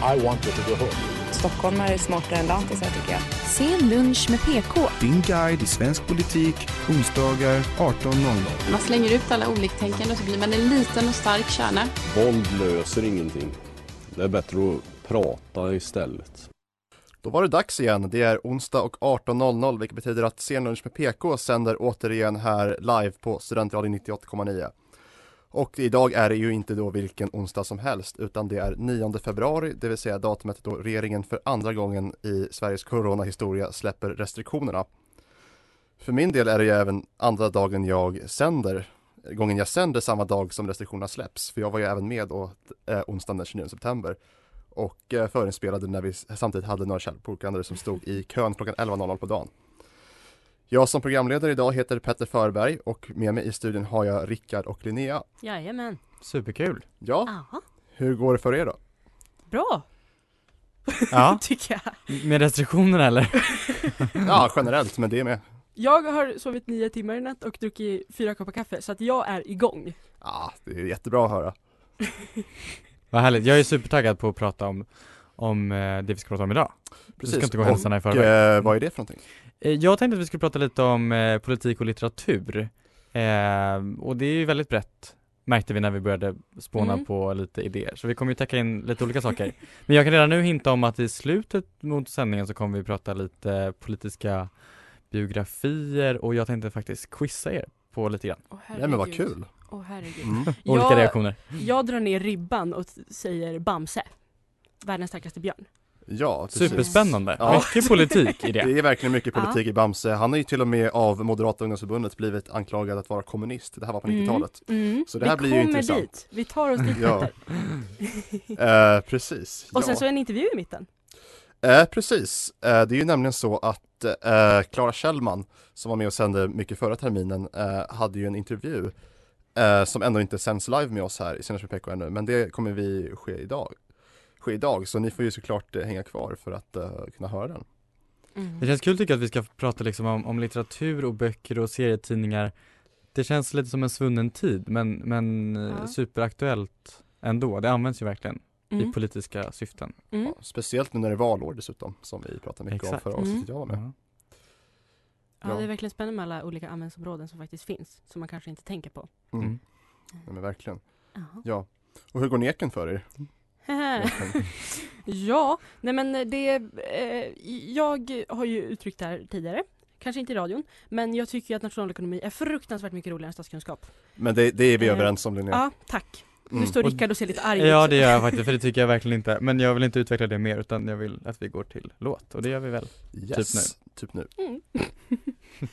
I want you to go home. Stockholmare är smartare än lantisar tycker jag. Sen lunch med PK. Din guide i svensk politik, onsdagar 18.00. Man slänger ut alla oliktänkande och så blir man en liten och stark kärna. Våld löser ingenting. Det är bättre att prata istället. Då var det dags igen. Det är onsdag och 18.00 vilket betyder att Scenlunch med PK sänder återigen här live på Studentradion 98,9. Och idag är det ju inte då vilken onsdag som helst utan det är 9 februari, det vill säga datumet då regeringen för andra gången i Sveriges coronahistoria släpper restriktionerna. För min del är det ju även andra dagen jag sänder, gången jag sänder samma dag som restriktionerna släpps, för jag var ju även med då eh, onsdagen den 29 september och eh, förinspelade när vi samtidigt hade några källbokande som stod i kön klockan 11.00 på dagen. Jag som programledare idag heter Petter Förberg och med mig i studion har jag Rickard och Linnea. Jajamän. Superkul. Ja, Aha. hur går det för er då? Bra. Ja. Tycker jag. Med restriktionerna eller? Ja, generellt, men det är med. Jag har sovit nio timmar i natt och druckit fyra koppar kaffe så att jag är igång. Ja, det är jättebra att höra. Vad härligt. Jag är supertaggad på att prata om, om eh, det vi ska prata om idag. Vi ska inte gå händelserna i och förväg. eh, vad är det för någonting? Eh, Jag tänkte att vi skulle prata lite om eh, politik och litteratur. Eh, och det är ju väldigt brett märkte vi när vi började spåna Mm. på lite idéer. Så vi kommer ju täcka in lite olika saker. Men jag kan redan nu hinta om att i slutet mot sändningen så kommer vi prata lite politiska biografier och jag tänkte faktiskt quizza er på lite grann. Nej men vad kul! Åh herregud. Mm. Olika Jag- reaktioner. Jag drar ner ribban och säger Bamse. Världens starkaste björn. Ja, precis. Superspännande. Ja. Mycket politik i Det det. är verkligen mycket politik i Bamse. Han är ju till och med av Moderata ungdomsförbundet blivit anklagad att vara kommunist. Det här var på 90-talet. Mm. Så det här vi blir ju kommer intressant. dit. Vi tar oss dit Ja. Eh, precis. Och sen ja. så en intervju i mitten. Eh, precis, eh, det är ju nämligen så att eh, Clara Kjellman som var med och sände mycket förra terminen eh, hade ju en intervju eh, som ändå inte sänds live med oss här i Senast med PK ännu men det kommer vi ske idag ske idag så ni får ju såklart eh, hänga kvar för att eh, kunna höra den. Mm. Det känns kul tycker jag att vi ska prata liksom om, om litteratur och böcker och serietidningar. Det känns lite som en svunnen tid men, men eh, Ja. superaktuellt ändå. Det används ju verkligen i Mm. politiska syften. Mm. Ja, speciellt nu när det är valår dessutom som vi pratade mycket Exakt. om förra avsnittet Mm. jag med. Ja. Ja, det är verkligen spännande med alla olika användningsområden som faktiskt finns, som man kanske inte tänker på. Mm. Mm. Ja, men verkligen. Ja. Och hur går neken för er? ja, nej men det, eh, jag har ju uttryckt det här tidigare, kanske inte i radion, men jag tycker ju att nationalekonomi är fruktansvärt mycket roligare än statskunskap. Men det, det är vi Eh, överens om Linnea. Ja, tack. Mm. Nu står Rickard och ser lite arg ut. Ja det gör jag faktiskt, för det tycker jag verkligen inte. Men jag vill inte utveckla det mer utan jag vill att vi går till låt och det gör vi väl? Yes, typ nu. Mm.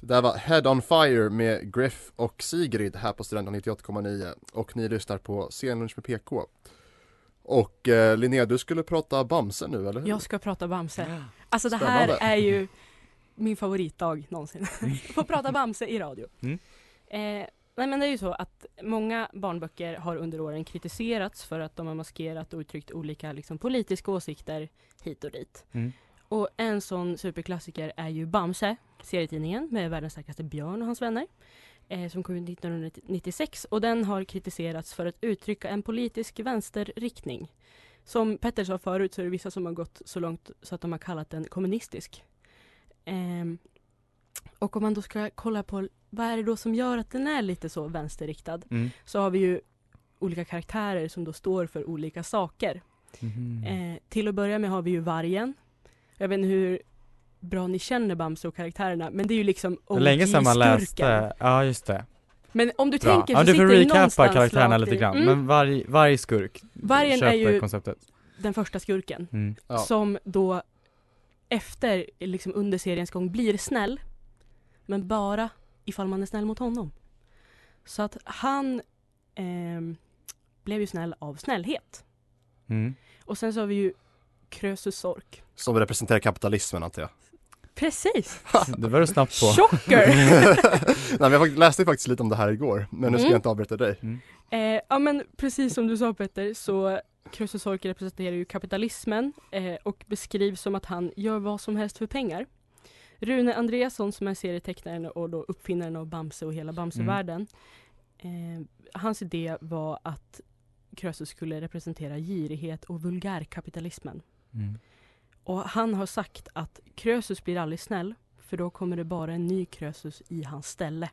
Det där var Head on Fire med Griff och Sigrid här på Studenten 98,9 och ni lyssnar på Scenlunch med PK. Och eh, Linnea, du skulle prata Bamse nu eller hur? Jag ska prata Bamse. Alltså det här är ju min favoritdag någonsin. Få prata Bamse i radio. Mm. Eh, nej men det är ju så att många barnböcker har under åren kritiserats för att de har maskerat och uttryckt olika liksom, politiska åsikter hit och dit. Mm. Och en sån superklassiker är ju Bamse, serietidningen med världens starkaste björn och hans vänner. Eh, som kom ut 1996 och den har kritiserats för att uttrycka en politisk vänsterriktning. Som Petter sa förut så är det vissa som har gått så långt så att de har kallat den kommunistisk. Ehm, och om man då ska kolla på vad är det då som gör att den är lite så vänsterriktad Mm. så har vi ju olika karaktärer som då står för olika saker. Mhm. Eh, till att börja med har vi ju vargen. Jag vet inte hur bra ni känner Bamse och karaktärerna men det är ju liksom var länge sedan man OG-skurken. läste, ja just det. Men om du Bra. tänker så Ja du får sitter det recapa någonstans karaktärerna rakt lite grann, Mm. men varje, varje skurk Vargen är köper ju- konceptet. Den första skurken. Mm. Ja. Som då efter, liksom under seriens gång blir snäll. Men bara ifall man är snäll mot honom. Så att han ehm, blev ju snäll av snällhet. Mm. Och sen så har vi ju Krösus Sork. Som representerar kapitalismen antar jag. Precis! Det var du snabbt på. Chocker! Nej men jag läste faktiskt lite om det här igår, men nu ska Mm. jag inte avbryta dig. Eh, ja men precis som du sa Petter så Krösus Sork representerar ju kapitalismen eh, och beskrivs som att han gör vad som helst för pengar. Rune Andreasson som är serietecknaren och då uppfinnaren av Bamse och hela Bamsevärlden. Eh, hans idé var att Krösus skulle representera girighet och vulgärkapitalismen. Mm. Och han har sagt att Krösus blir aldrig snäll för då kommer det bara en ny Krösus i hans ställe.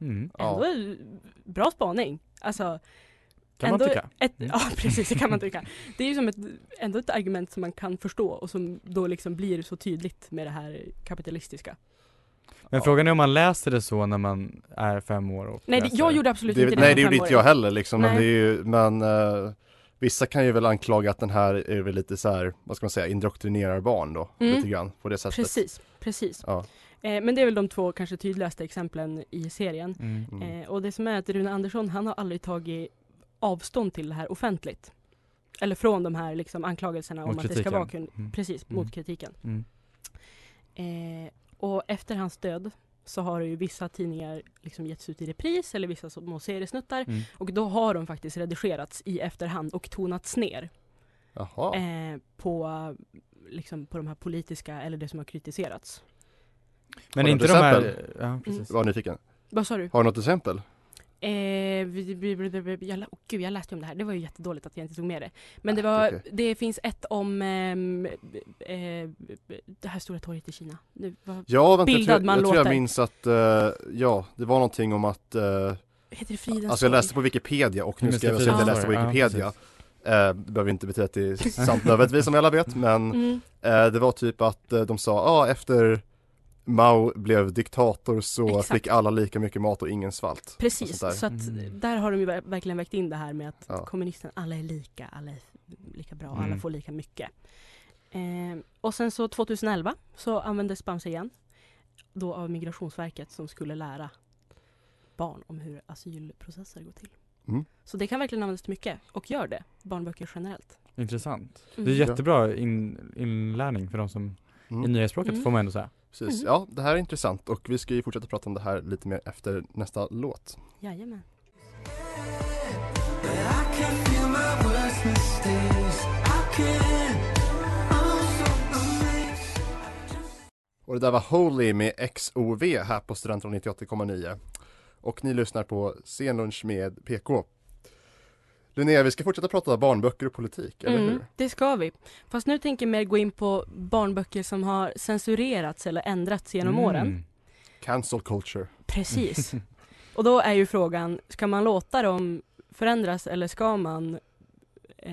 Mm. Ändå eh, bra spaning. Alltså, Kan man ändå tycka. Ett, Mm. Ja precis, det kan man tycka. Det är ju som ett, ändå ett argument som man kan förstå och som då liksom blir så tydligt med det här kapitalistiska. Men frågan är om man läser det så när man är fem år och Nej, det, jag gjorde absolut Det, inte det nej det gjorde inte jag heller liksom, men Nej. det är ju, men eh, Vissa kan ju väl anklaga att den här är väl lite så här, vad ska man säga, indoktrinerar barn då, Mm. lite grann på det sättet. Precis, precis. Ja. Eh, men det är väl de två kanske tydligaste exemplen i serien. Mm. Mm. Eh, och det som är att Rune Andersson, han har aldrig tagit avstånd till det här offentligt. Eller från de här liksom anklagelserna Mot om att det ska vara kritiken. kun- Mm. Precis, Mm. mot kritiken. Mm. Eh, och efter hans död så har ju vissa tidningar liksom getts ut i repris eller vissa små seriesnuttar. Mm. Och då har de faktiskt redigerats i efterhand och tonats ner. Jaha. Eh, på, liksom, på de här politiska eller det som har kritiserats. Men Har inte de här, ja precis. Var nyfiken. Vad sa du? Har du något exempel? Eh, vi- vi- jag, åh, gud, jag läste om det här. Det var ju jättedåligt att jag inte tog med det. Men det, Ah, var, okej. det finns ett om ehm, eh, det här stora torget i Kina. Det var, Ja, vänta, jag Bildad tror, man jag, tror jag låter. minns att, eh, ja, det var någonting om att eh, heter det Fridens Alltså jag läste på Wikipedia och nu ska det, jag säga att jag läste på Wikipedia eh, Det behöver inte betyda att det är sant nödvändigtvis som alla vet men Mm. eh, det var typ att eh, de sa, ja ah, efter Mao blev diktator så Exakt. fick alla lika mycket mat och ingen svalt Precis, där. så att Mm. där har de ju ver- verkligen vägt in det här med att Ja. kommunisterna, alla är lika, alla är lika bra, alla Mm. får lika mycket. Eh, och sen så 2011 så användes Bamse igen. Då av Migrationsverket som skulle lära barn om hur asylprocesser går till. Mm. Så det kan verkligen användas till mycket och gör det, barnböcker generellt. Intressant. Mm. Det är jättebra in, inlärning för de som i Mm. nya språket Mm. får man ändå säga. Precis, Mhm. ja det här är intressant och vi ska ju fortsätta prata om det här lite mer efter nästa låt Jajamän. Och det där var Holy med XOV här på Studentradion 98,9 Och ni lyssnar på Scenlunch med PK Linnea, vi ska fortsätta prata barnböcker och politik, eller Mm, hur? det ska vi. Fast nu tänker jag mer gå in på barnböcker som har censurerats eller ändrats genom Mm. åren. Cancel culture Precis. Och då är ju frågan, ska man låta dem förändras eller ska man eh,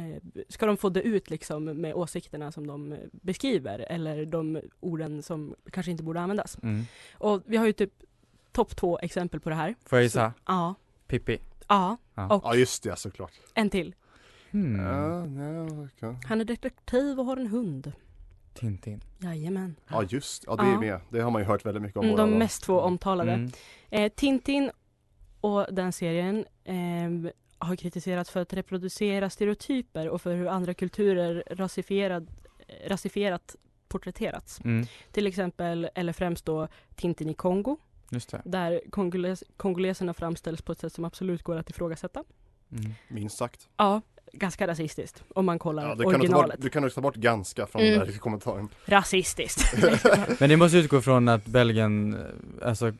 Ska de få dö ut liksom med åsikterna som de beskriver eller de orden som kanske inte borde användas? Mm. Och vi har ju typ topp två exempel på det här. Får jag gissa? Ja, Pippi? Ja, Ja. och Ja just det, såklart en till. Hmm. Ja, nej, okej. Han är detektiv och har en hund. Tintin. Jajamän. ja just ja det är Ja. med, det har man ju hört väldigt mycket om Mm, båda de då. mest två omtalade. Mm. Eh, Tintin och den serien eh, har kritiserats för att reproducera stereotyper och för hur andra kulturer rasifierad, rasifierat porträtterats. Mm. Till exempel, eller främst då, Tintin i Kongo. Där kongoles, kongoleserna framställs på ett sätt som absolut går att ifrågasätta. Mm. Minst sagt Ja, ganska rasistiskt om man kollar ja, du, kan nog ta bort, originalet. du kan nog ta bort ganska från Mm. den där kommentaren Rasistiskt. Men det måste utgå från att Belgien, alltså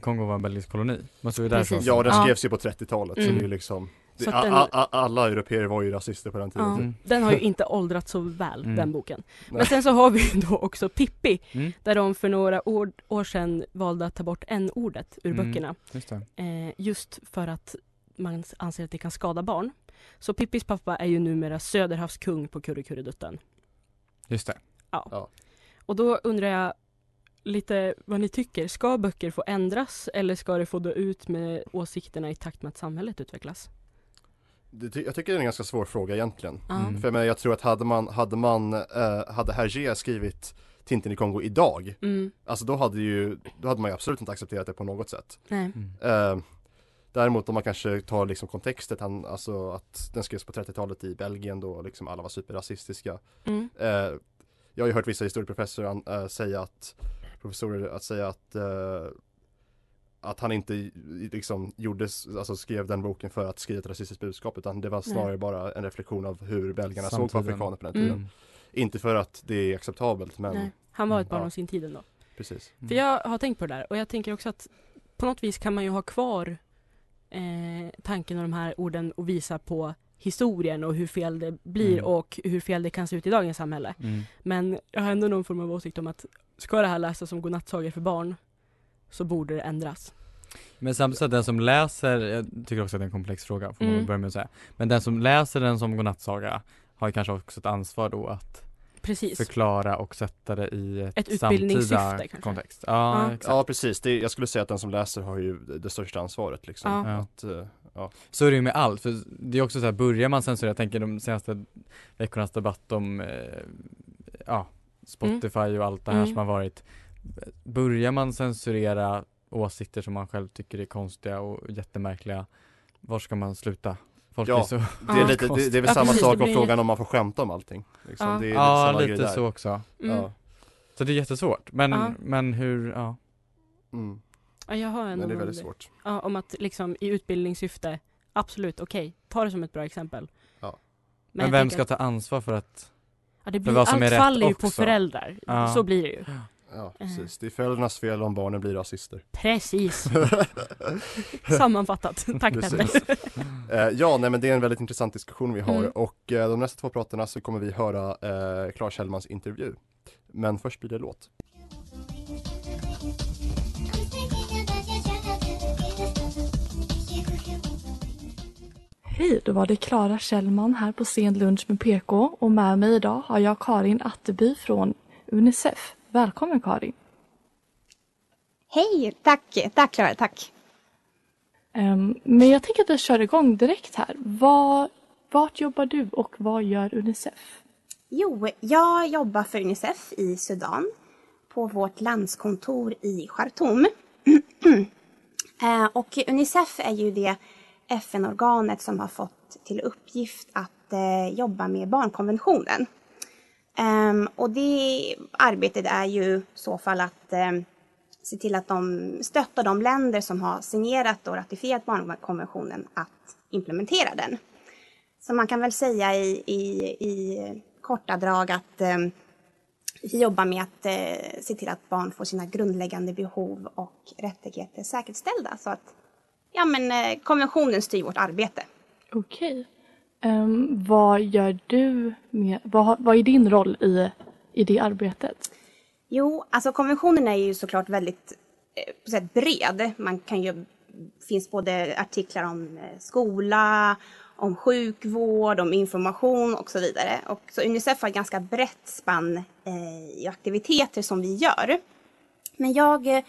Kongo var en belgisk koloni. Måste vi därifrån? Ja den Ja. skrevs ju på 30-talet så Mm. det är ju liksom den- a, a, Alla europeer var ju rasister på den tiden Ja. Mm. Den har ju inte åldrats så väl, Mm. den boken. Men sen så har vi då också Pippi, Mm. där de för några år, år sedan valde att ta bort n-ordet ur Mm. böckerna. Just. Eh, just för att man anser att det kan skada barn. Så Pippis pappa är ju numera Söderhavskung på Kurrekurredutten. Just det. Och då undrar jag lite vad ni tycker. Ska böcker få ändras eller ska det få dö ut med åsikterna i takt med att samhället utvecklas? Det, jag tycker det är en ganska svår fråga egentligen. Mm. För jag, menar, jag tror att hade man, hade man, eh, hade Hergé skrivit Tintin i Kongo idag, Mm. alltså då hade ju, då hade man ju absolut inte accepterat det på något sätt. Nej. Eh, däremot om man kanske tar liksom kontexten, han, alltså att den skrevs på 30-talet i Belgien då liksom alla var superrasistiska. Mm. Eh, jag har ju hört vissa historieprofessorer äh, säga att, professorer att säga att eh, att han inte liksom gjorde, alltså skrev den boken för att skriva ett rasistiskt budskap utan det var snarare Nej. bara en reflektion av hur belgarna såg på Samtiden. afrikaner på den Mm. tiden. Inte för att det är acceptabelt men Nej. Han var ett Mm. barn Ja. av sin tid ändå. precis. För jag har tänkt på det där och jag tänker också att på något vis kan man ju ha kvar eh, tanken och de här orden och visa på historien och hur fel det blir Mm. och hur fel det kan se ut i dagens samhälle. Mm. Men jag har ändå någon form av åsikt om att ska det här läsas som godnattsagor för barn så borde det ändras. Men samtidigt så att den som läser, jag tycker också att det är en komplex fråga får man Mm. börja med att säga. Men den som läser den som godnattsaga har ju kanske också ett ansvar då att Precis. förklara och sätta det i ett, Ett utbildningssyfte samtida kanske. kontext. Ja, Ja. Ja precis, det, jag skulle säga att den som läser har ju det största ansvaret liksom. Ja. Att, eh, ja. Så är det ju med allt, för det är också så här, börjar man censurera, jag tänker de senaste veckornas debatt om eh, ja, Spotify och allt det här Mm. som har varit Börjar man censurera åsikter som man själv tycker är konstiga och jättemärkliga Var ska man sluta? Folk Ja, är så Det är, lite, det, det är väl Ja, samma precis, sak om blir- frågan om man får skämta om allting. Liksom. Ja. Det är lite Ja, lite så också Mm. Ja. Så det är jättesvårt, men, Ja. men hur, ja Mm. Ja, jag har ändå Men det är väldigt svårt. Ja, om att liksom i utbildningssyfte, absolut okej, ta det som ett bra exempel. Ja. Men, jag vem ska att- ta ansvar för att Ja, det för blir, vad som allt är rätt faller ju på föräldrar. Ja. Så blir det ju. Ja, precis. Det är föräldrarnas fel om barnen blir rasister. Precis. Sammanfattat. Tack Precis. Petter. Eh, ja, nej men det är en väldigt intressant diskussion vi har Mm. och eh, de nästa två pratarna så kommer vi höra eh, Claes Hellmans intervju. Men först blir det låt. Hej, då var det Klara Kjellman här på Sen lunch med PK och med mig idag har jag Karin Atteby från Unicef. Välkommen Karin! Hej, tack, tack Klara, tack. Ehm, men jag tänker att vi kör igång direkt här. Var, vart jobbar du och vad gör Unicef? Jo, jag jobbar för Unicef i Sudan på vårt landskontor i Khartoum. Eh, och Unicef är ju det FN-organet som har fått till uppgift att eh, jobba med barnkonventionen. Um, och det arbetet är ju i så fall att um, se till att de stöttar de länder som har signerat och ratificerat barnkonventionen att implementera den. Så man kan väl säga i, i, i korta drag att um, vi jobbar med att uh, se till att barn får sina grundläggande behov och rättigheter säkerställda så att ja, men, uh, konventionen styr vårt arbete. Okej. Um, vad gör du med, vad, vad är din roll i, i det arbetet? Jo, alltså konventionen är ju såklart väldigt eh, på sätt bred. Man kan ju, finns både artiklar om eh, skola, om sjukvård, om information och så vidare. Och så Unicef har ett ganska brett spann eh, i aktiviteter som vi gör. Men jag eh,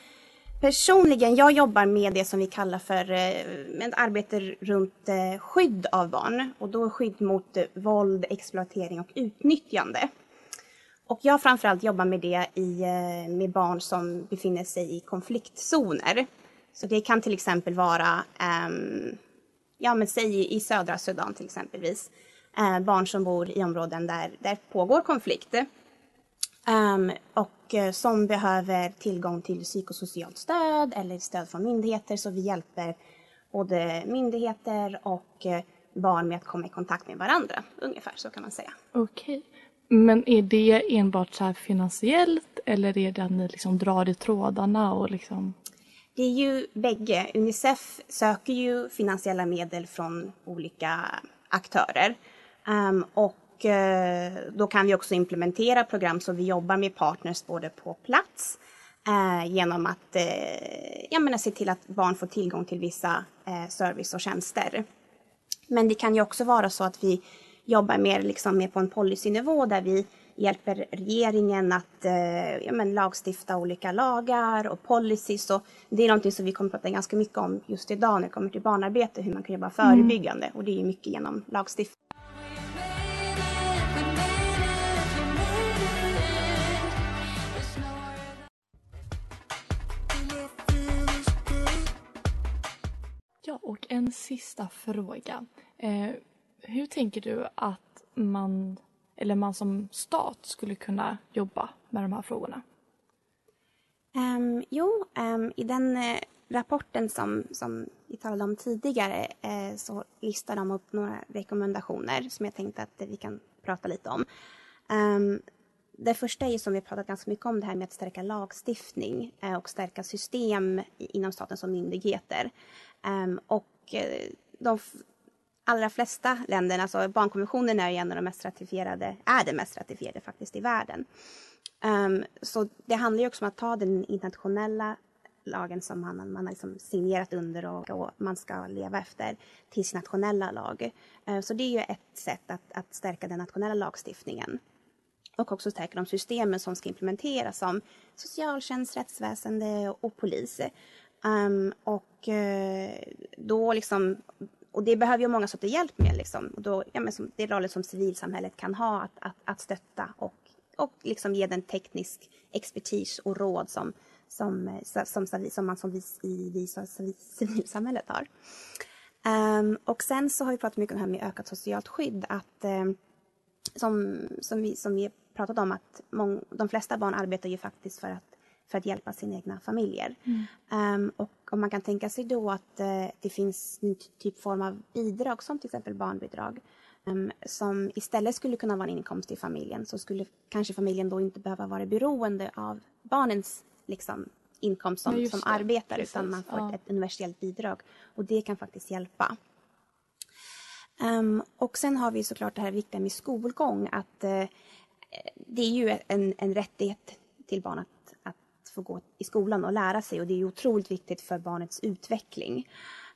personligen, jag jobbar med det som vi kallar för eh, ett arbete runt eh, skydd av barn. Och då skydd mot eh, våld, exploatering och utnyttjande. Och jag framförallt jobbar med det i, med barn som befinner sig i konfliktzoner. Så det kan till exempel vara, ehm, ja men säg i- södra Sudan till exempelvis, barn som bor i områden där det pågår konflikt. Ehm, och eh, som behöver tillgång till psykosocialt stöd eller stöd från myndigheter så vi hjälper både myndigheter och eh, barn med att komma i kontakt med varandra. Ungefär så kan man säga. Okej. Men är det enbart så här finansiellt eller är det att ni liksom drar i trådarna och liksom? Det är ju bägge. Unicef söker ju finansiella medel från olika aktörer. Ehm, och eh, då kan vi också implementera program så vi jobbar med partners både på plats eh, genom att eh, jag menar, se till att barn får tillgång till vissa service och tjänster. Men det kan ju också vara så att vi jobbar mer, liksom, mer på en policynivå där vi hjälper regeringen att eh, ja, men, lagstifta olika lagar och policies. Och det är någonting som vi kommer att prata ganska mycket om just idag när det kommer till barnarbete, hur man kan jobba förebyggande. Och det är mycket genom lagstiftning. En sista fråga. Eh, hur tänker du att man, eller man som stat skulle kunna jobba med de här frågorna? Um, jo, um, i den uh, rapporten som, som vi talade om tidigare uh, så listar de upp några rekommendationer som jag tänkte att vi kan prata lite om. Um, det första är som vi pratat ganska mycket om det här med att stärka lagstiftning eh, och stärka system inom staten som myndigheter. och Eh, de allra flesta länderna, alltså barnkonventionen är en av de mest ratifierade, är den mest ratifierade faktiskt i världen. Um, så det handlar ju också om att ta den internationella lagen som man, man har liksom signerat under och, och, man ska leva efter till sin nationella lag. Uh, så det är ju ett sätt att, att stärka den nationella lagstiftningen. Och också stärka de systemen som ska implementeras som socialtjänst, rättsväsende och polis. Um, och uh, då liksom och det behöver ju många sorter hjälp med. Liksom. Och då, ja, men som, det är roller som civilsamhället kan ha att, att, att stötta och och liksom ge den teknisk expertis och råd som, som, eh, som, som, som man som vis, i vis civilsamhället har. Um, och sen så har vi pratat mycket om det här med ökat socialt skydd. Att, um, som, som, vi, som vi pratat om att mång, de flesta barn arbetar ju faktiskt för att, för att hjälpa sina egna familjer. Mm. Um, och om man kan tänka sig då att uh, det finns en typ form av bidrag som till exempel barnbidrag um, som istället skulle kunna vara en inkomst i familjen så skulle kanske familjen då inte behöva vara beroende av barnens liksom, inkomst som, som arbetar Precis. utan man får ja. ett universellt bidrag och det kan faktiskt hjälpa. Um, och sen har vi såklart det här viktiga med skolgång att uh, det är ju en, en rättighet till barn att, att få gå i skolan och lära sig och det är otroligt viktigt för barnets utveckling.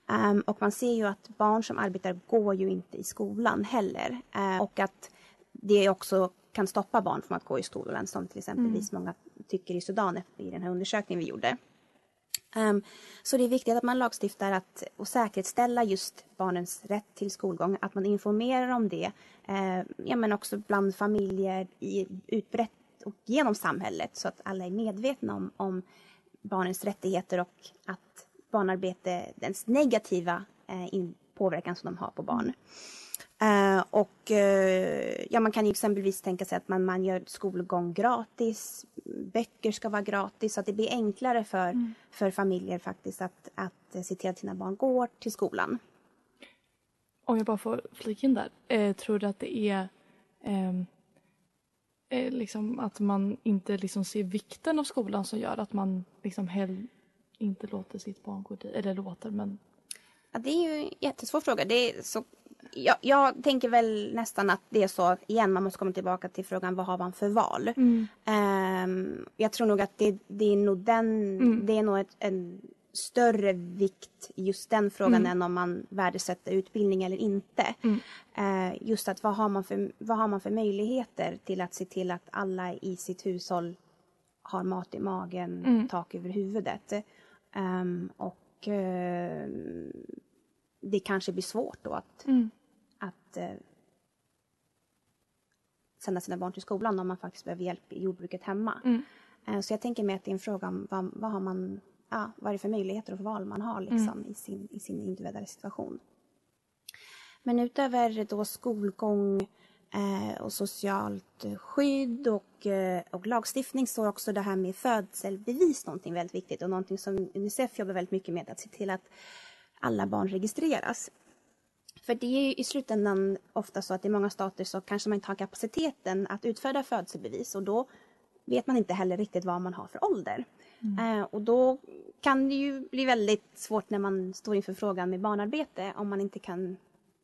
Um, och man ser ju att barn som arbetar går ju inte i skolan heller. Uh, och att det också kan stoppa barn från att gå i skolan som till exempelvis mm. många tycker i Sudan i den här undersökningen vi gjorde. Um, så det är viktigt att man lagstiftar att, och säkerställa just barnens rätt till skolgång, att man informerar om det, uh, ja, men också bland familjer, i, utbrett och genom samhället så att alla är medvetna om, om barnens rättigheter och att barnarbete, den negativa eh, påverkan som de har på barn. Uh, och uh, ja, man kan ju exempelvis tänka sig att man, man gör skolgång gratis, böcker ska vara gratis så att det blir enklare för, mm. för familjer faktiskt att, att se till att sina barn går till skolan. Om jag bara får flika in där, eh, tror du att det är ehm, eh, liksom att man inte liksom ser vikten av skolan som gör att man liksom hell, inte låter sitt barn gå dit, eller låter men... Ja, det är ju en jättesvår fråga. Det är så, jag, jag, tänker väl nästan att det är så, igen man måste komma tillbaka till frågan vad har man för val? Mm. Um, jag tror nog att det, det är nog den, mm. det är nog ett, en större vikt i just den frågan mm. än om man värdesätter utbildning eller inte. Mm. Uh, just att vad har, man för, vad har man för möjligheter till att se till att alla i sitt hushåll har mat i magen, mm. tak över huvudet. Um, och uh, det kanske blir svårt då att, mm. att uh, sända sina barn till skolan om man faktiskt behöver hjälp i jordbruket hemma. Mm. Uh, så jag tänker mig att det är en fråga om vad, vad har man, ja, vad är det för möjligheter och val man har liksom, mm. i, sin, i sin individuella situation. Men utöver då skolgång eh, och socialt skydd och, eh, och lagstiftning så är också det här med födselbevis någonting väldigt viktigt och någonting som Unicef jobbar väldigt mycket med att se till att alla barn registreras. För det är i slutändan ofta så att i många stater så kanske man inte har kapaciteten att utfärda födelsebevis och då vet man inte heller riktigt vad man har för ålder. Mm. Eh, och då kan det ju bli väldigt svårt när man står inför frågan med barnarbete om man inte kan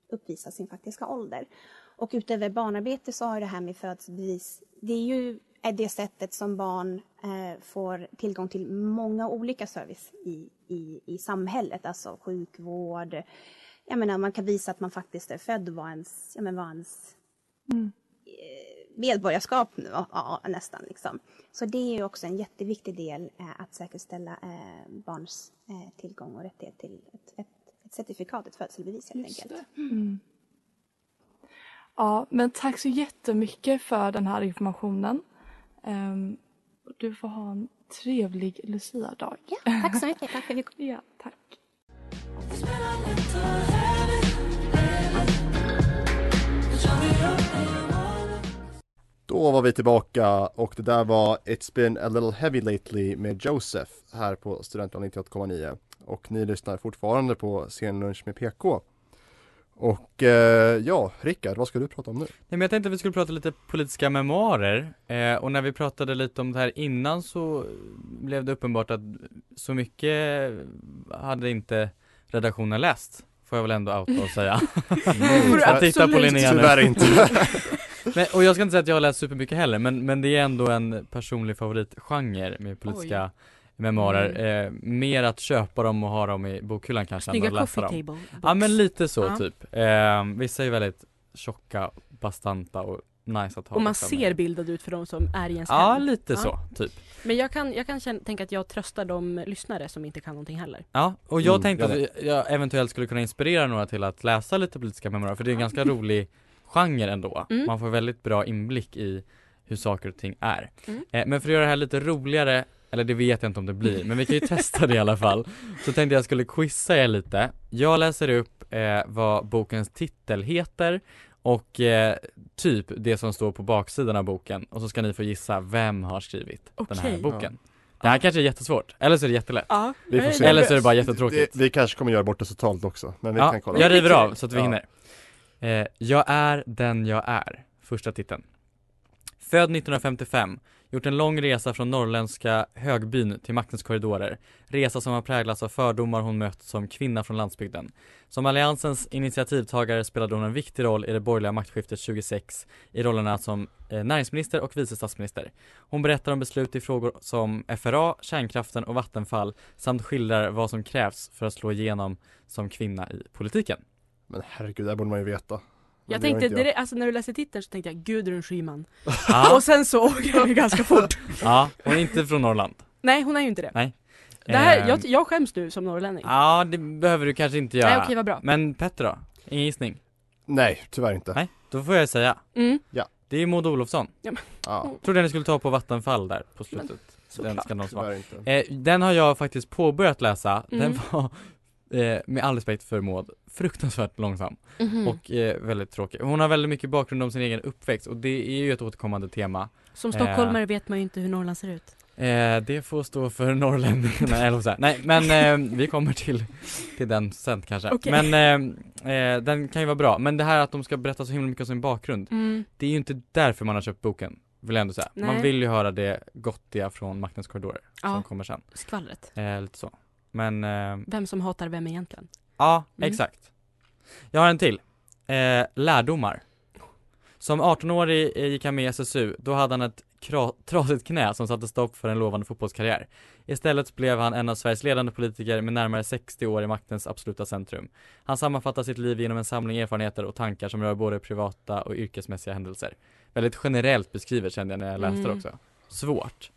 uppvisa sin faktiska ålder. Och utöver barnarbete så har det här med födelsebevis, det är ju det sättet som barn eh, får tillgång till många olika service i, i, i samhället, alltså sjukvård. Jag menar, man kan visa att man faktiskt är född vad ens, ja, men vad ens mm. eh, medborgarskap ja, nästan. Liksom. Så det är ju också en jätteviktig del eh, att säkerställa eh, barns eh, tillgång och rättighet till ett, ett, ett certifikat, ett födelsebevis helt Just enkelt. Mm. Ja, men tack så jättemycket för den här informationen. Um, du får ha en trevlig Lucia-dag. Ja, tack så mycket. Tack för att vi kom. Ja, tack. Då var vi tillbaka och det där var It's been a little heavy lately med Joseph här på Studentradion 98,9 och ni lyssnar fortfarande på Scenlunch med PK. Och eh, ja, Rickard, vad ska du prata om nu? Nej men jag tänkte att vi skulle prata lite politiska memoarer eh, och när vi pratade lite om det här innan så blev det uppenbart att så mycket hade inte redaktionen läst Får jag väl ändå outa och säga Jag tittar på Linnea nu Tyvärr inte. men, Och jag ska inte säga att jag har läst supermycket heller men, men det är ändå en personlig favoritgenre med politiska memoarer eh, Mer att köpa dem och ha dem i bokhyllan kanske Snygga än att läsa dem Ja men lite så Ja. typ eh, Vissa är väldigt tjocka, bastanta och nice att ha Och man liksom. ser bildad ut för de som är i ens Ja hem. lite Ja. så, typ Men jag kan, jag kan känna, tänka att jag tröstar de lyssnare som inte kan någonting heller. Ja, och jag Mm, tänkte jag att jag eventuellt skulle kunna inspirera några till att läsa lite politiska memoarer för det är en ganska rolig genre ändå. Mm. Man får väldigt bra inblick i hur saker och ting är. Mm. eh, Men för att göra det här lite roligare, eller det vet jag inte om det blir, men vi kan ju testa det i alla fall. Så tänkte jag skulle quizza er lite. Jag läser upp eh, vad bokens titel heter och eh, typ det som står på baksidan av boken. Och så ska ni få gissa vem har skrivit den här boken. Det här kanske är jättesvårt, eller så är det jättelätt. Ja, Vi får se. Eller så är det bara jättetråkigt. Det, vi kanske kommer göra bort det totalt också, men vi Ja, kan kolla. jag river av så att vi Ja. hinner eh, Jag är den jag är, första titeln. Född 1955, gjort en lång resa från norrländska högbyn till maktens korridorer. Resa som har präglats av fördomar hon mött som kvinna från landsbygden. Som alliansens initiativtagare spelade hon en viktig roll i det borgerliga maktskiftet 2006 i rollerna som eh, näringsminister och vice statsminister. Hon berättar om beslut i frågor som FRA, kärnkraften och Vattenfall samt skildrar vad som krävs för att slå igenom som kvinna i politiken. Men herregud, det borde man ju veta. Men Jag tänkte, jag. direkt, alltså när du läste titeln så tänkte jag Gudrun Schyman. Ja, Och sen så åker vi ganska fort. ja hon är inte från Norrland Nej hon är ju inte det. Nej det här, Ehm, jag, jag skäms nu som norrlänning. Ja, det behöver du kanske inte göra Nej okej vad bra. Men Petter då? Ingen gissning? Nej, tyvärr inte. Nej, då får jag säga Mm. Det är Maud Olofsson Ja, Trodde ni skulle ta på Vattenfall där på slutet Den såklart. ska någon eh, Den har jag faktiskt påbörjat läsa Den Mm. var, eh, med all respekt för Maud, fruktansvärt långsam Mhm. och eh, väldigt tråkig Hon har väldigt mycket bakgrund om sin egen uppväxt och det är ju ett återkommande tema Som stockholmare vet man ju inte hur Norrland ser ut. Eh, det får stå för norrlänningarna, eller så. Nej men eh, vi kommer till, till den sen kanske. Okej. Men eh, eh, den kan ju vara bra. Men det här att de ska berätta så himla mycket om sin bakgrund, Mm. det är ju inte därför man har köpt boken, vill jag ändå säga. Man Nej. vill ju höra det gottiga från Maktens korridorer, som Ja. kommer sen. Skvallret. Eh, lite så. Men, eh, Vem som hatar vem egentligen. ja, Mm. exakt. Jag har en till. Eh, lärdomar. Som 18-årig eh, gick han med i SSU, då hade han ett trasigt knä som satte stopp för en lovande fotbollskarriär. Istället blev han en av Sveriges ledande politiker med närmare 60 år i maktens absoluta centrum. Han sammanfattar sitt liv genom en samling erfarenheter och tankar som rör både privata och yrkesmässiga händelser. Väldigt generellt beskrivet kände jag när jag läste det Mm. också. Svårt.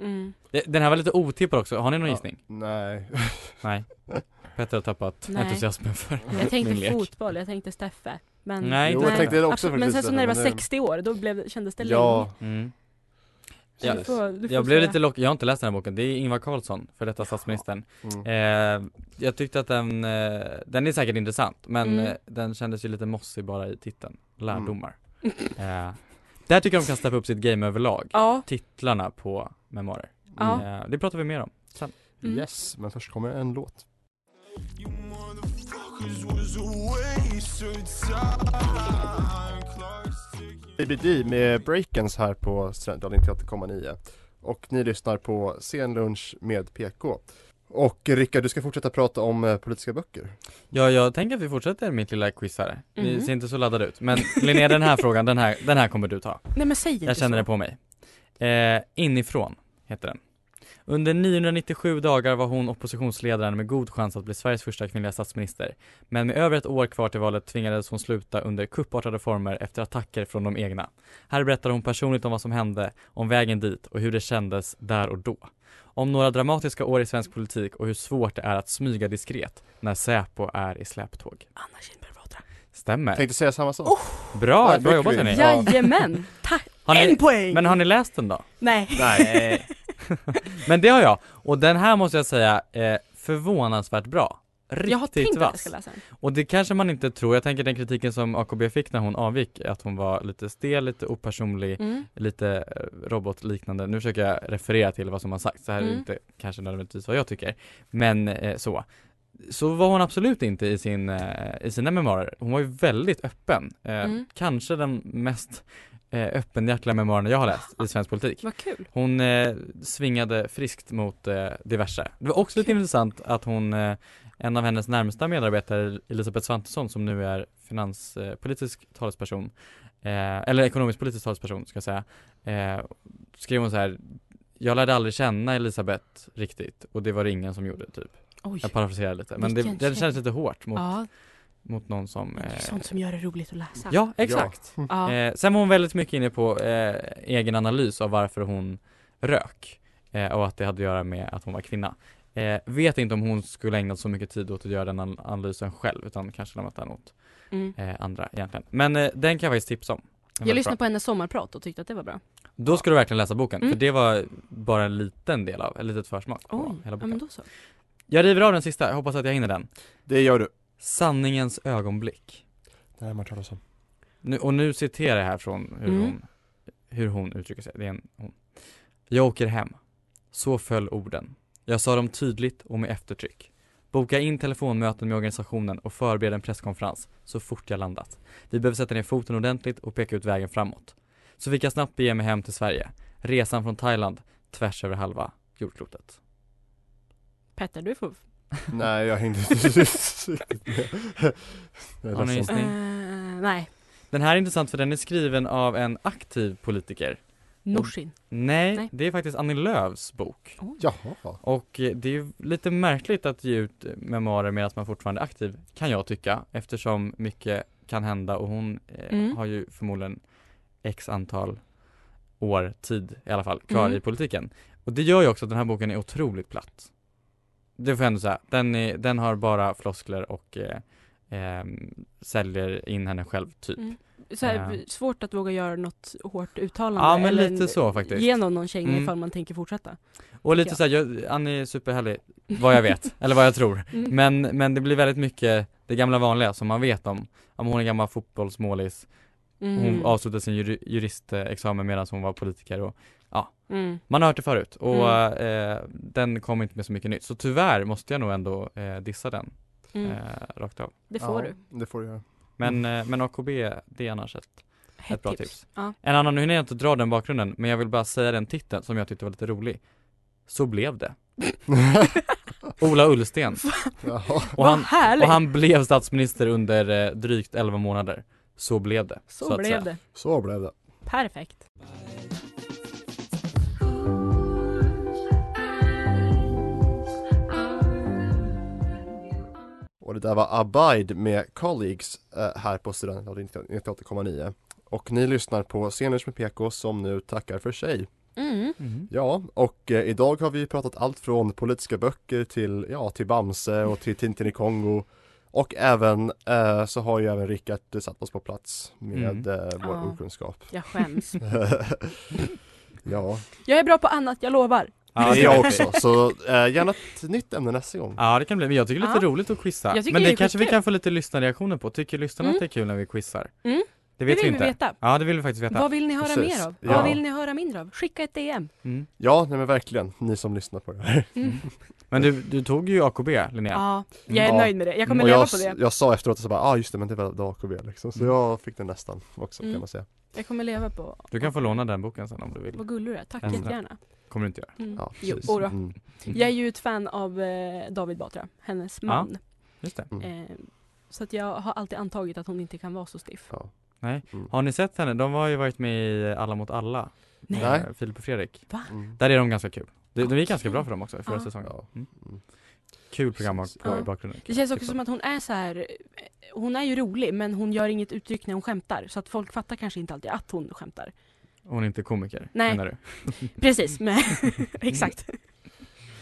Mm. Den här var lite otippad också, har ni någon Ja. gissning? Nej. Nej. Petter har tappat Nej. entusiasmen för Jag min tänkte lek. fotboll, jag tänkte Steffe. Men, Nej, Jo, inte jag tänkte det också Absolut, Men sen så när det var men det- 60 år, då blev, kändes det Ja, Mm. Så Ja, du får, du får Jag blev säga. lite lockad, jag har inte läst den här boken, det är Ingvar Carlsson, för detta statsministern mm. eh, Jag tyckte att den, eh, den är säkert intressant men Mm. eh, den kändes ju lite mossig bara i titeln, Lärdomar eh, Där tycker jag de kan steppa upp sitt game överlag, Ja. titlarna på memoarer Ja. eh, Det pratar vi mer om sen Mm. Yes, men först kommer en låt. BBD med Breakens här på Studentradion 98,9 och ni lyssnar på Scenlunch med PK. Och Rickard, du ska fortsätta prata om eh, politiska böcker. Ja, jag tänker att vi fortsätter mitt lilla quiz här Ni Mhm. ser inte så laddade ut, men Linnea den här frågan, den här, den här kommer du ta Nej men säg inte Jag känner så. det på mig. Eh, inifrån heter den. Under 997 dagar var hon oppositionsledaren med god chans att bli Sveriges första kvinnliga statsminister. Men med över ett år kvar till valet tvingades hon sluta under kuppartade former efter attacker från de egna. Här berättar hon personligt om vad som hände, om vägen dit och hur det kändes där och då. Om några dramatiska år i svensk politik och hur svårt det är att smyga diskret när Säpo är i släptåg. Anna Kinberg Batra. Stämmer. Tänkte säga samma sak. Bra, Där bra fick jobbat hörni. Ja. Jajamän! Tack! Har ni- En poäng! Men har ni läst den då? Nej. Nej. Men det har jag, och den här måste jag säga är förvånansvärt bra riktigt Jag har tänkt att jag vass. ska läsa den. Och det kanske man inte tror, jag tänker den kritiken som AKB fick när hon avgick, att hon var lite stel, lite opersonlig, Mm. lite eh, robotliknande. Nu försöker jag referera till vad som har sagts, det här är Mm. inte kanske nödvändigtvis vad jag tycker, men eh, så. Så var hon absolut inte i, sin, eh, i sina memoarer. Hon var ju väldigt öppen. Eh, Mm. Kanske den mest eh, öppenhjärtiga memoaren jag har läst i svensk politik. Vad kul. Hon eh, svingade friskt mot eh, diverse. Det var också lite intressant att hon, eh, en av hennes närmsta medarbetare, Elisabeth Svantesson, som nu är finanspolitisk talesperson, eh, eller ekonomisk politisk talesperson ska jag säga, eh, skrev hon så här jag lärde aldrig känna Elisabeth riktigt och det var det ingen som gjorde typ. Oj. Jag parafraserar lite men det, Vilken det kändes lite hårt mot, Ja, mot någon som det är eh, sånt som gör det roligt att läsa. Ja, exakt. Ja. Eh, sen var hon väldigt mycket inne på eh, egen analys av varför hon rök eh, och att det hade att göra med att hon var kvinna. Eh, vet inte om hon skulle ägnat så mycket tid åt att göra den an- analysen själv utan kanske lämnat den åt Mm. eh, andra egentligen. Men eh, den kan jag faktiskt tipsa om. Den Jag lyssnade bra. på hennes sommarprat och tyckte att det var bra. Då ska du verkligen läsa boken Mm. för det var bara en liten del av, ett litet försmak på Oj, hela ja boken. men då så. Jag river av den sista, jag hoppas att jag hinner den. Det gör du. Sanningens ögonblick. Det har man talas om. Nu, och nu citerar jag här från hur, Mm. hon, hur hon uttrycker sig. Det är en, hon. Jag åker hem. Så föll orden. Jag sa dem tydligt och med eftertryck. Boka in telefonmöten med organisationen och förbered en presskonferens så fort jag landat. Vi behöver sätta ner foten ordentligt och peka ut vägen framåt. Så fick jag snabbt bege mig hem till Sverige. Resan från Thailand tvärs över halva jordklotet. Petter, du får... Nej, jag hängde inte riktigt med. Har ni gissning? Eh, nej, Den här är intressant för den är skriven av en aktiv politiker. Norsin. Nej, Nej. det är faktiskt Annie Lööfs bok. Jaha. Och eh, det är ju lite märkligt att ge ut memoarer medan man fortfarande är aktiv, kan jag tycka, eftersom mycket kan hända och hon eh, Mm. har ju förmodligen x antal år, tid i alla fall, kvar Mm. i politiken. Och det gör ju också att den här boken är otroligt platt. Det får jag ändå säga. Den, är, den har bara floskler och eh, ehm, säljer in henne själv, typ. Mm. Så här, Eh. svårt att våga göra något hårt uttalande. Ja, men eller lite så faktiskt. Ge någon någon känga Mm. ifall man tänker fortsätta. Och lite såhär, Annie är superhärlig, vad jag vet, eller vad jag tror. Mm. Men, men det blir väldigt mycket det gamla vanliga som man vet om. Om hon är gammal fotbollsmålis, Mm. hon avslutade sin juri, juristexamen medan hon var politiker och ja, Mm. man har hört det förut och Mm. eh, den kom inte med så mycket nytt. Så tyvärr måste jag nog ändå eh, dissa den Mm. eh, rakt av. Det får ja, du. Det får du göra. Men, eh, men AKB, det är annars ett, ett bra tips. tips. Ja. En annan, nu hinner jag inte dra den bakgrunden, men jag vill bara säga den titeln som jag tyckte var lite rolig. Så blev det. Ola Ullsten. Och han, och han blev statsminister under eh, drygt 11 månader. Så blev det. så att blev det. Så blev det. Perfekt. Och det där var Abide med Colleagues eh, här på Studentradion 98,9. Och ni lyssnar på Scenlunch med PK som nu tackar för sig. Mm. Mhm. Ja, och eh, idag har vi pratat allt från politiska böcker till, ja, till Bamse och till Tintin i Kongo. Och även så så har ju även Rickard eh, satt oss på plats med eh, vår Ja. okunskap. Jag skäms. ja, Jag är bra på annat, jag lovar. Ja, det det är jag också. Så eh, gärna ett nytt ämne nästa gång. Ja det kan bli, men jag tycker det är lite Ja. roligt att quizza. Men det det, kanske vi kan få lite lyssnarreaktioner på. Tycker lyssnarna Mm. att det är kul när vi quizar? Mm. Det Det vet vill vi vi inte. veta. Ja det vill vi faktiskt veta. Vad vill ni höra Precis. mer av? Ja. Vad vill ni höra mindre av? Skicka ett DM. Mm. Ja, nej men verkligen, ni som lyssnar på det här. Mm. Men du, du tog ju AKB Linnea. Ja, jag är Ja. nöjd med det. Jag kommer leva jag, på det. jag sa efteråt så bara, ah just det men det var det AKB liksom. Så Mm. jag fick det nästan också Mm. kan man säga. Jag kommer leva på... Du kan få låna den boken sen om du vill. Vad gullig du är. Tack Ändra. jättegärna. Kommer du inte göra. Mm. Ja, Jo, ora. Mm. Jag är ju ett fan av eh, David Batra, hennes Ja. man. Just det. Mm. Eh, så att jag har alltid antagit att hon inte kan vara så stiff. Ja. Nej. Mm. Har ni sett henne? De har ju varit med i Alla mot alla. Nej. Eh, Filip och Fredrik. Va? Mm. Där är de ganska kul. Det, det gick ganska bra för dem också i förra Ja. säsongen. Ja. Mm. Kul program på Ja. i bakgrunden. Det känns också som att hon är så här. eh, Hon är ju rolig men hon gör inget uttryck när hon skämtar. Så att folk fattar kanske inte alltid att hon skämtar. Hon är inte komiker, Nej. menar du? Precis, men exakt.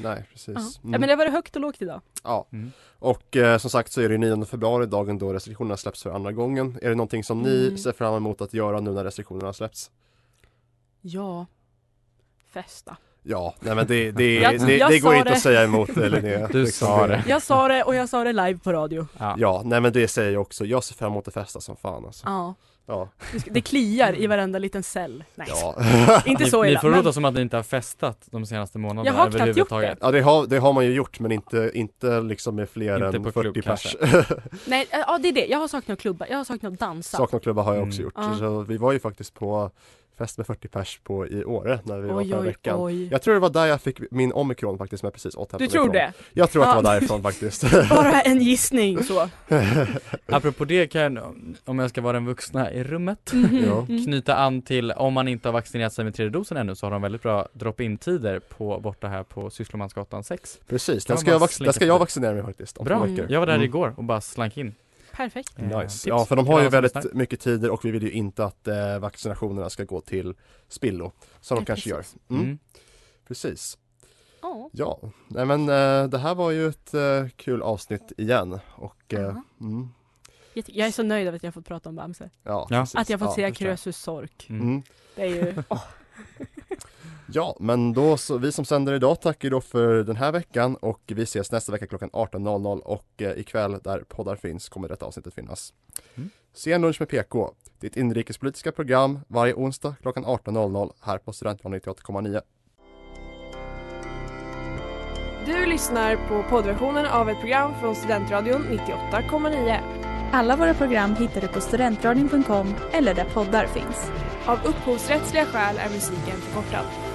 Nej, precis. Ja. Mm. Ja, men det var det högt och lågt idag. Ja, Mm. och eh, som sagt så är det 9 februari, dagen då restriktionerna släpps för andra gången. Är det någonting som ni Mm. ser fram emot att göra nu när restriktionerna släpps? Ja. Festa. Ja, nej men det, det, Jag- det, jag det går inte det. att säga emot det Linnea. Du sa det. Jag sa det och jag sa det live på radio. Ja. Ja, nej men det säger jag också. Jag ser fram emot att festa som fan alltså. Ja. Ja. Det Det kliar i varenda liten cell. Nej, Ja. inte Ni, så ni illa. får men- låta som att ni inte har festat de senaste månaderna Jag har knappt gjort överhuvudtaget. Ja det har, det har man ju gjort men inte, inte liksom med fler Inte än på 40 klubb, pers. Nej, ja det är det. Jag har saknat klubba. Jag har saknat dansa. Saknaklubbar har jag också Mm. gjort. Ja. Så vi var ju faktiskt på fest med 40 pers på i Åre när vi var Oj, förra oj, veckan. oj. Jag tror det var där jag fick min omikron faktiskt som jag precis återhämtade Du tror ifrån. det? Jag tror att det var därifrån faktiskt. Bara en gissning så. Apropå det kan jag, om jag ska vara den vuxna i rummet, Mhm. Mm. knyta an till om man inte har vaccinerat sig med tredje dosen ännu så har de väldigt bra drop-in tider på, borta här på Sysslemansgatan 6. Precis, där ska, jag, där ska jag vaccinera mig faktiskt Bra, jag var där Mm. igår och bara slank in. Perfekt. Eh, Nice. Ja för de har ju väldigt mycket tider och vi vill ju inte att eh, vaccinationerna ska gå till spillo. Som de kanske precis. gör. Mm. Mm. Precis. Ja. Ja, nej men eh, det här var ju ett eh, kul avsnitt igen och eh, mm, Jag är så nöjd över att jag fått prata om Bamse. ja, Ja. Att jag fått ja, jag. Krösus sork. Mm. Mm. Det är ju, åh, Ja, men då så, vi som sänder idag tackar då för den här veckan och vi ses nästa vecka klockan 18.00 och eh, ikväll där poddar finns kommer detta avsnittet finnas. Mm. Sen lunch med PK, ditt inrikespolitiska program varje onsdag klockan 18.00 här på Studentradion 98,9. Du lyssnar på poddversionen av ett program från Studentradion 98,9. Alla våra program hittar du på studentradion.com eller där poddar finns. Av upphovsrättsliga skäl är musiken förkortad.